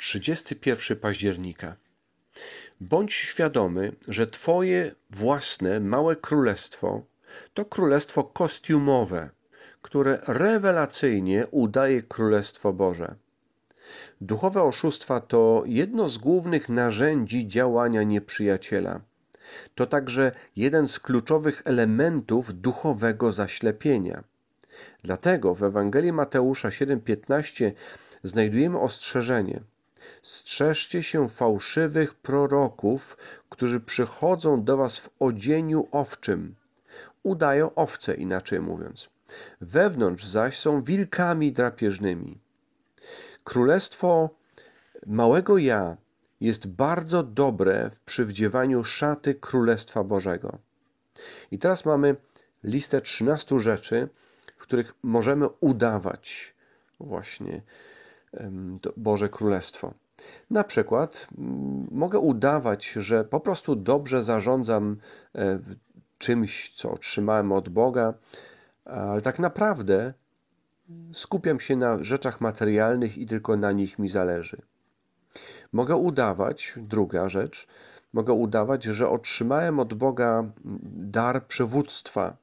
31 października. Bądź świadomy, że Twoje własne małe królestwo to królestwo kostiumowe, które rewelacyjnie udaje Królestwo Boże. Duchowe oszustwa to jedno z głównych narzędzi działania nieprzyjaciela. To także jeden z kluczowych elementów duchowego zaślepienia. Dlatego w Ewangelii Mateusza 7:15 znajdujemy ostrzeżenie: Strzeżcie się fałszywych proroków, którzy przychodzą do was w odzieniu owczym. Udają owce, inaczej mówiąc. Wewnątrz zaś są wilkami drapieżnymi. Królestwo małego ja jest bardzo dobre w przywdziewaniu szaty Królestwa Bożego. I teraz mamy listę 13 rzeczy, w których możemy udawać właśnie Boże Królestwo. Na przykład mogę udawać, że po prostu dobrze zarządzam e, czymś, co otrzymałem od Boga, ale tak naprawdę skupiam się na rzeczach materialnych i tylko na nich mi zależy. Mogę udawać, druga rzecz, mogę udawać, że otrzymałem od Boga dar przywództwa,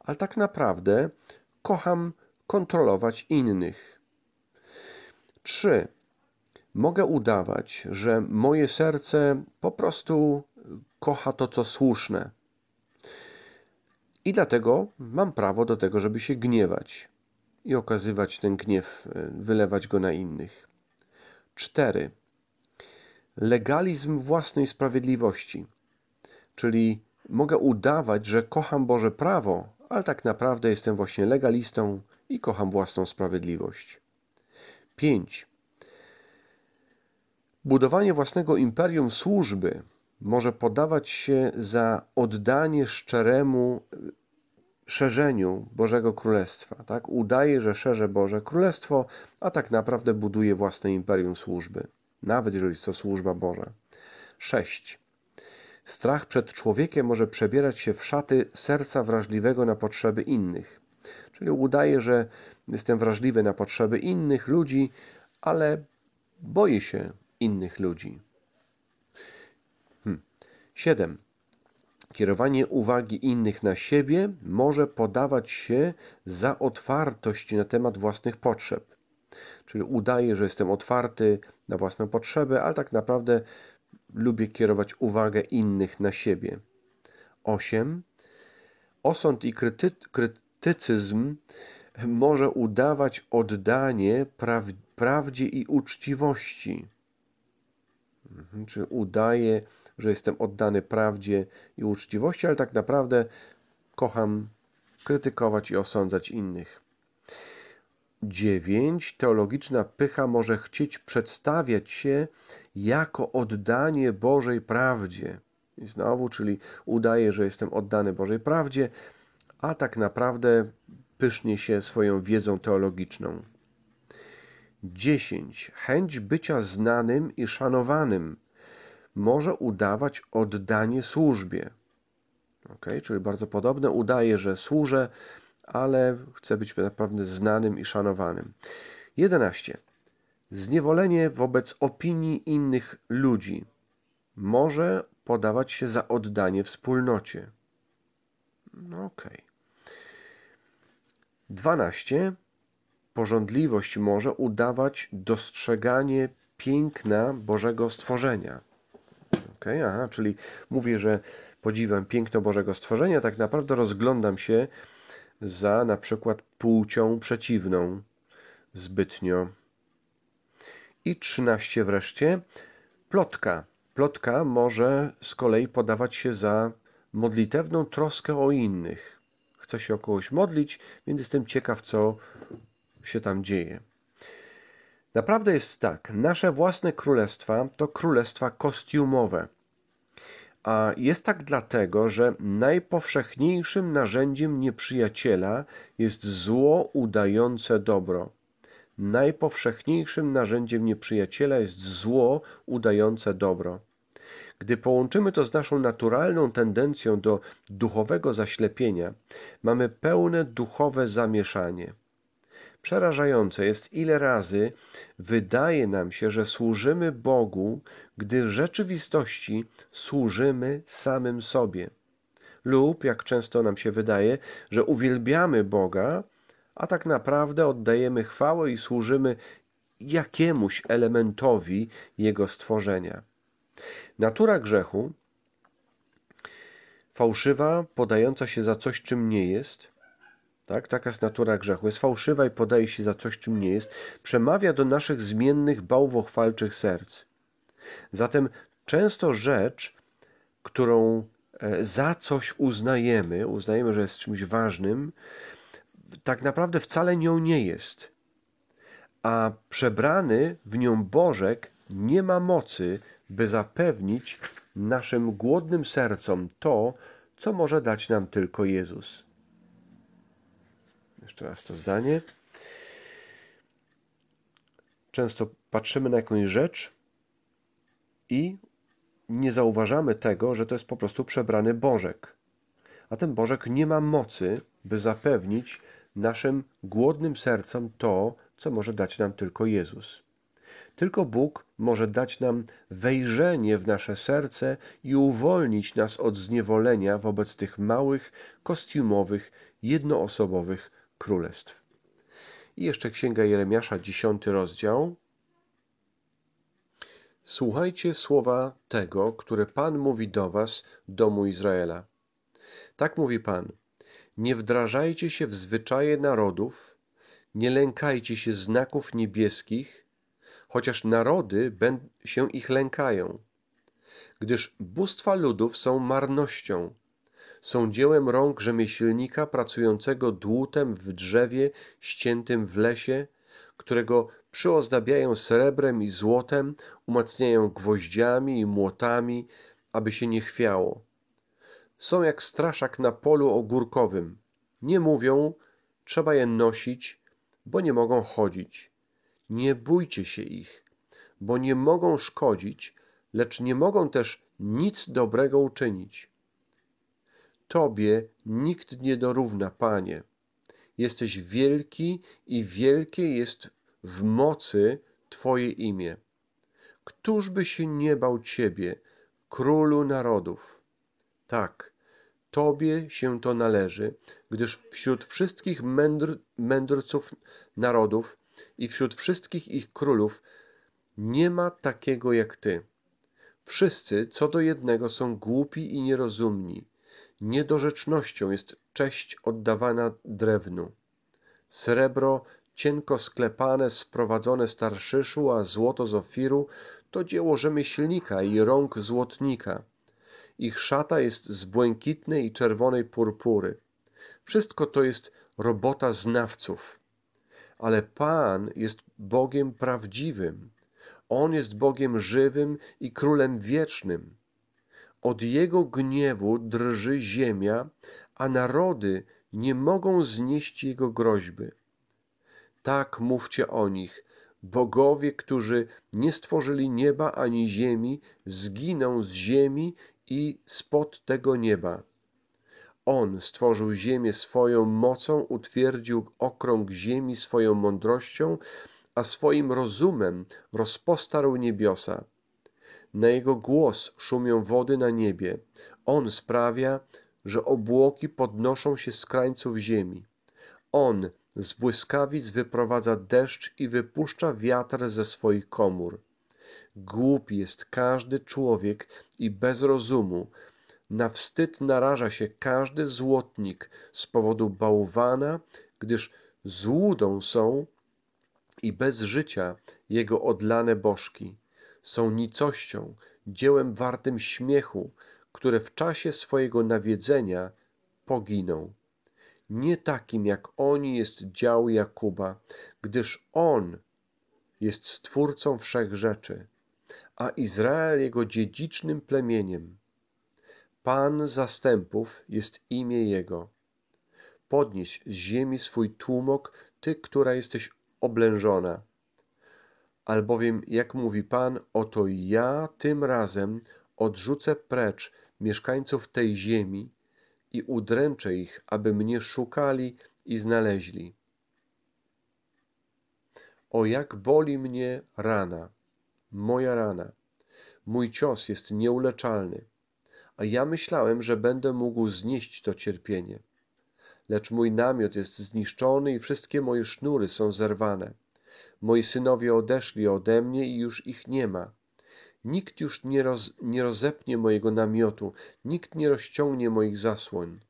ale tak naprawdę kocham kontrolować innych. Trzy. Mogę udawać, że moje serce po prostu kocha to, co słuszne. I dlatego mam prawo do tego, żeby się gniewać i okazywać ten gniew, e, wylewać go na innych. 4. Legalizm własnej sprawiedliwości, czyli mogę udawać, że kocham Boże prawo, ale tak naprawdę jestem właśnie legalistą i kocham własną sprawiedliwość. 5. Budowanie własnego imperium służby może podawać się za oddanie szczeremu szerzeniu Bożego Królestwa. Tak? Udaje, że szerze Boże Królestwo, a tak naprawdę buduje własne imperium służby, nawet jeżeli jest to służba Boża. 6. Strach przed człowiekiem może przebierać się w szaty serca wrażliwego na potrzeby innych. Czyli udaje, że jestem wrażliwy na potrzeby innych ludzi, ale boję się innych ludzi. Hmm. 7. Kierowanie uwagi innych na siebie może podawać się za otwartość na temat własnych potrzeb. Czyli udaję, że jestem otwarty na własne potrzeby, ale tak naprawdę lubię kierować uwagę innych na siebie. 8. Osąd i kryty krytycyzm może udawać oddanie praw prawdzie i uczciwości. Mhm, czy udaje, że jestem oddany prawdzie i uczciwości, ale tak naprawdę kocham krytykować i osądzać innych. 9. Teologiczna pycha może chcieć przedstawiać się jako oddanie Bożej prawdzie. I znowu, czyli udaje, że jestem oddany Bożej prawdzie, a tak naprawdę pysznie się swoją wiedzą teologiczną. 10. Chęć bycia znanym i szanowanym może udawać oddanie służbie. Ok, czyli bardzo podobne. Udaje, że służę, ale chcę być naprawdę znanym i szanowanym. 11. Zniewolenie wobec opinii innych ludzi może podawać się za oddanie wspólnocie. No ok. 12 Pożądliwość może udawać dostrzeganie piękna Bożego stworzenia. Okay? Aha, czyli mówię, że podziwiam piękno Bożego stworzenia, tak naprawdę rozglądam się za na przykład płcią przeciwną zbytnio. I 13 wreszcie. Plotka. Plotka może z kolei podawać się za modlitewną troskę o innych. Chcę się o kogoś modlić, więc jestem ciekaw, co się tam dzieje. Naprawdę jest tak, nasze własne królestwa to królestwa kostiumowe. A jest tak dlatego, że najpowszechniejszym narzędziem nieprzyjaciela jest zło udające dobro. Najpowszechniejszym narzędziem nieprzyjaciela jest zło udające dobro. Gdy połączymy to z naszą naturalną tendencją do duchowego zaślepienia, mamy pełne duchowe zamieszanie. Przerażające jest, ile razy wydaje nam się, że służymy Bogu, gdy w rzeczywistości służymy samym sobie. Lub, jak często nam się wydaje, że uwielbiamy Boga, a tak naprawdę oddajemy chwałę i służymy jakiemuś elementowi Jego stworzenia. Natura grzechu, fałszywa, podająca się za coś, czym nie jest, tak? Taka jest natura grzechu. Jest fałszywa i podaje się za coś, czym nie jest. Przemawia do naszych zmiennych, bałwochwalczych serc. Zatem często rzecz, którą e, za coś uznajemy, uznajemy, że jest czymś ważnym, tak naprawdę wcale nią nie jest. A przebrany w nią Bożek nie ma mocy, by zapewnić naszym głodnym sercom to, co może dać nam tylko Jezus. Jeszcze raz to zdanie. Często patrzymy na jakąś rzecz i nie zauważamy tego, że to jest po prostu przebrany Bożek. A ten Bożek nie ma mocy, by zapewnić naszym głodnym sercom to, co może dać nam tylko Jezus. Tylko Bóg może dać nam wejrzenie w nasze serce i uwolnić nas od zniewolenia wobec tych małych, kostiumowych, jednoosobowych królestw. I jeszcze Księga Jeremiasza, dziesiąty rozdział. Słuchajcie słowa tego, które Pan mówi do was, domu Izraela. Tak mówi Pan. Nie wdrażajcie się w zwyczaje narodów, nie lękajcie się znaków niebieskich, chociaż narody się ich lękają. Gdyż bóstwa ludów są marnością, są dziełem rąk rzemieślnika pracującego dłutem w drzewie ściętym w lesie, którego przyozdabiają srebrem i złotem, umacniają gwoździami i młotami, aby się nie chwiało. Są jak straszak na polu ogórkowym. Nie mówią, trzeba je nosić, bo nie mogą chodzić. Nie bójcie się ich, bo nie mogą szkodzić, lecz nie mogą też nic dobrego uczynić. Tobie nikt nie dorówna, Panie. Jesteś wielki i wielkie jest w mocy Twoje imię. Któż by się nie bał Ciebie, Królu narodów? Tak, Tobie się to należy, gdyż wśród wszystkich mędr, mędrców narodów i wśród wszystkich ich królów nie ma takiego jak Ty. Wszyscy co do jednego są głupi i nierozumni Niedorzecznością jest cześć oddawana drewnu. Srebro cienko sklepane, sprowadzone z Tarszyszu, a złoto z Ofiru to dzieło rzemieślnika i rąk złotnika. Ich szata jest z błękitnej i czerwonej purpury. Wszystko to jest robota znawców. Ale Pan jest Bogiem prawdziwym. On jest Bogiem żywym i Królem wiecznym. Od jego gniewu drży ziemia, a narody nie mogą znieść jego groźby. Tak mówcie o nich. Bogowie, którzy nie stworzyli nieba ani ziemi, zginą z ziemi i spod tego nieba. On stworzył ziemię swoją mocą, utwierdził okrąg ziemi swoją mądrością, a swoim rozumem rozpostarł niebiosa. Na jego głos szumią wody na niebie. On sprawia, że obłoki podnoszą się z krańców ziemi. On z błyskawic wyprowadza deszcz i wypuszcza wiatr ze swoich komór. Głupi jest każdy człowiek i bez rozumu. Na wstyd naraża się każdy złotnik z powodu bałwana, gdyż złudą są i bez życia jego odlane bożki są nicością, dziełem wartym śmiechu, które w czasie swojego nawiedzenia poginą. Nie takim jak oni jest dział Jakuba, gdyż on jest stwórcą wszech rzeczy, a Izrael jego dziedzicznym plemieniem. Pan zastępów jest imię jego. Podnieś z ziemi swój tłumok, ty, która jesteś oblężona albowiem jak mówi Pan, oto ja tym razem odrzucę precz mieszkańców tej ziemi i udręczę ich, aby mnie szukali i znaleźli. O jak boli mnie rana, moja rana. Mój cios jest nieuleczalny, a ja myślałem, że będę mógł znieść to cierpienie. Lecz mój namiot jest zniszczony i wszystkie moje sznury są zerwane. Moi synowie odeszli ode mnie i już ich nie ma. Nikt już nie, roz, nie rozepnie mojego namiotu, nikt nie rozciągnie moich zasłoń.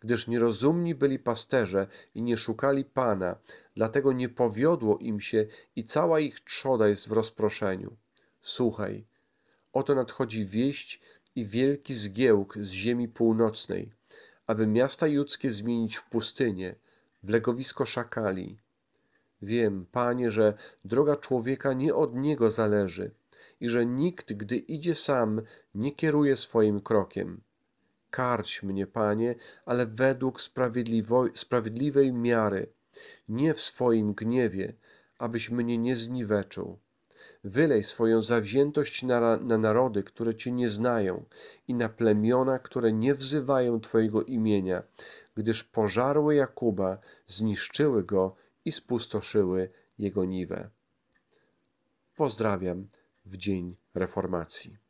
Gdyż nierozumni byli pasterze i nie szukali Pana, dlatego nie powiodło im się i cała ich trzoda jest w rozproszeniu. Słuchaj, oto nadchodzi wieść i wielki zgiełk z ziemi północnej, aby miasta judzkie zmienić w pustynię, w legowisko szakali. Wiem, Panie, że droga człowieka nie od niego zależy i że nikt, gdy idzie sam, nie kieruje swoim krokiem. Karć mnie, Panie, ale według sprawiedliwej miary, nie w swoim gniewie, abyś mnie nie zniweczył. Wylej swoją zawziętość na, na narody, które Cię nie znają i na plemiona, które nie wzywają Twojego imienia, gdyż pożarły Jakuba, zniszczyły go i spustoszyły jego niwę. Pozdrawiam w dzień reformacji.